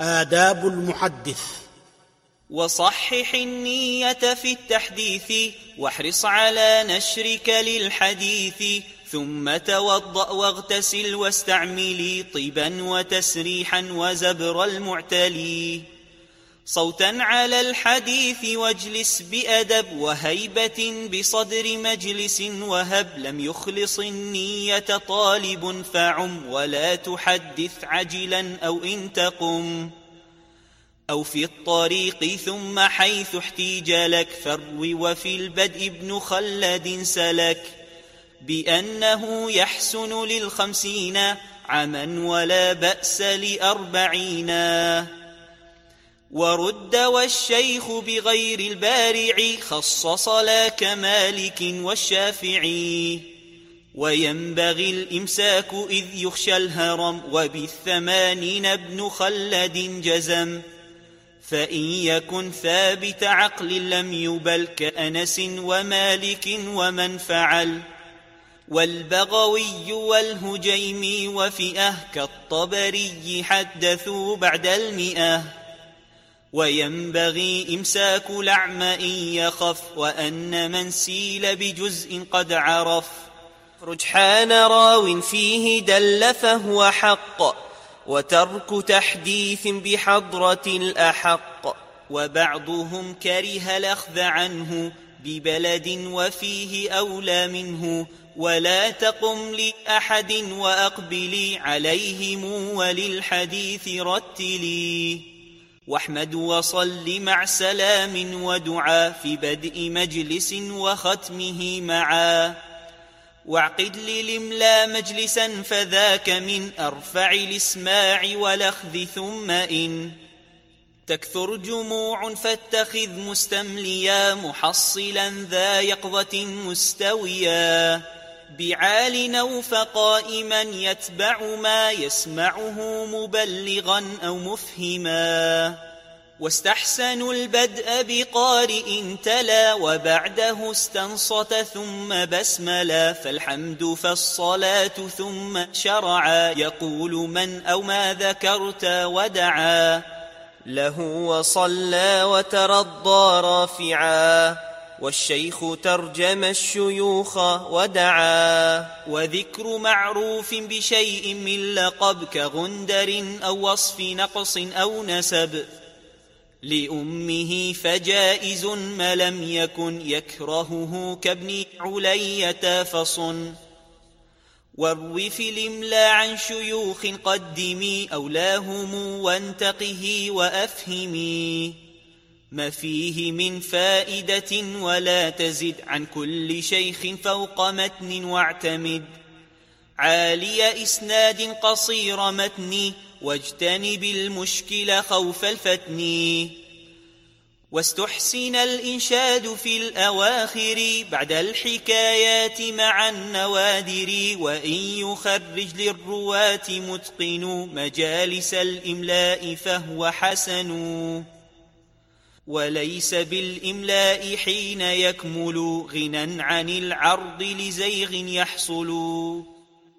آداب المحدث. وصحح النية في التحديث واحرص على نشرك للحديث ثم توضأ واغتسل واستعملي طيبا وتسريحا وزبر المعتلي. صوتا على الحديث واجلس بأدب وهيبة بصدر مجلس وهب لم يخلص النية طالب فعم ولا تحدث عجلا أو إن تقم. أو في الطريق ثم حيث احتيج لك فروي وفي البدء ابن خلد سلك. بأنه يحسن للخمسين عما ولا بأس لأربعين. ورد والشيخ بغير البارع خصص لا كمالك والشافعي. وينبغي الإمساك إذ يخشى الهرم وبالثمانين ابن خلد جزم. فإن يكن ثابت عقل لم يبل كأنس ومالك ومن فعل. والبغوي والهجيمي وفئة كالطبري حدثوا بعد المئة. وينبغي إمساك لعم إن يخف وأن من سيل بجزء قد عرف. رجحان راو فيه دل فهو حق وترك تحديث بحضرة الأحق. وبعضهم كره الأخذ عنه ببلد وفيه أولى منه ولا تقم لأحد وأقبلي عليهم وللحديث رتلي. واحمد وصل مع سلام ودعاء في بدء مجلس وختمه معا. واعقد للملا مجلسا فذاك من أرفع الإسماع والأخذ ثم إن. تكثر جموع فاتخذ مستمليا محصلا ذا يقظة مستويا. بعال أو فقائما يتبع ما يسمعه مبلغا أو مفهما واستحسنوا البدء بقارئ تلا وبعده استنصت ثم بسملا فالحمد فالصلاة ثم شرعا يقول من أو ما ذكرت ودعا له وصلى وترضى رافعا والشيخ ترجم الشيوخ ودعا وذكر معروف بشيء من لقب كغندر أو وصف نقص أو نسب. لأمه فجائز ما لم يكن يكرهه كابن علية فصن. وارو في عن شيوخ قدمي أولاهم وانتقه وأفهمي. ما فيه من فائدة ولا تزد عن كل شيخ فوق متن واعتمد. عالي إسناد قصير متن واجتنب المشكل خوف الفتن. واستحسن الإنشاد في الأواخر بعد الحكايات مع النوادر وإن يخرج للرواة متقن مجالس الإملاء فهو حسن. وليس بالإملاء حين يكمل غنى عن العرض لزيغ يحصل.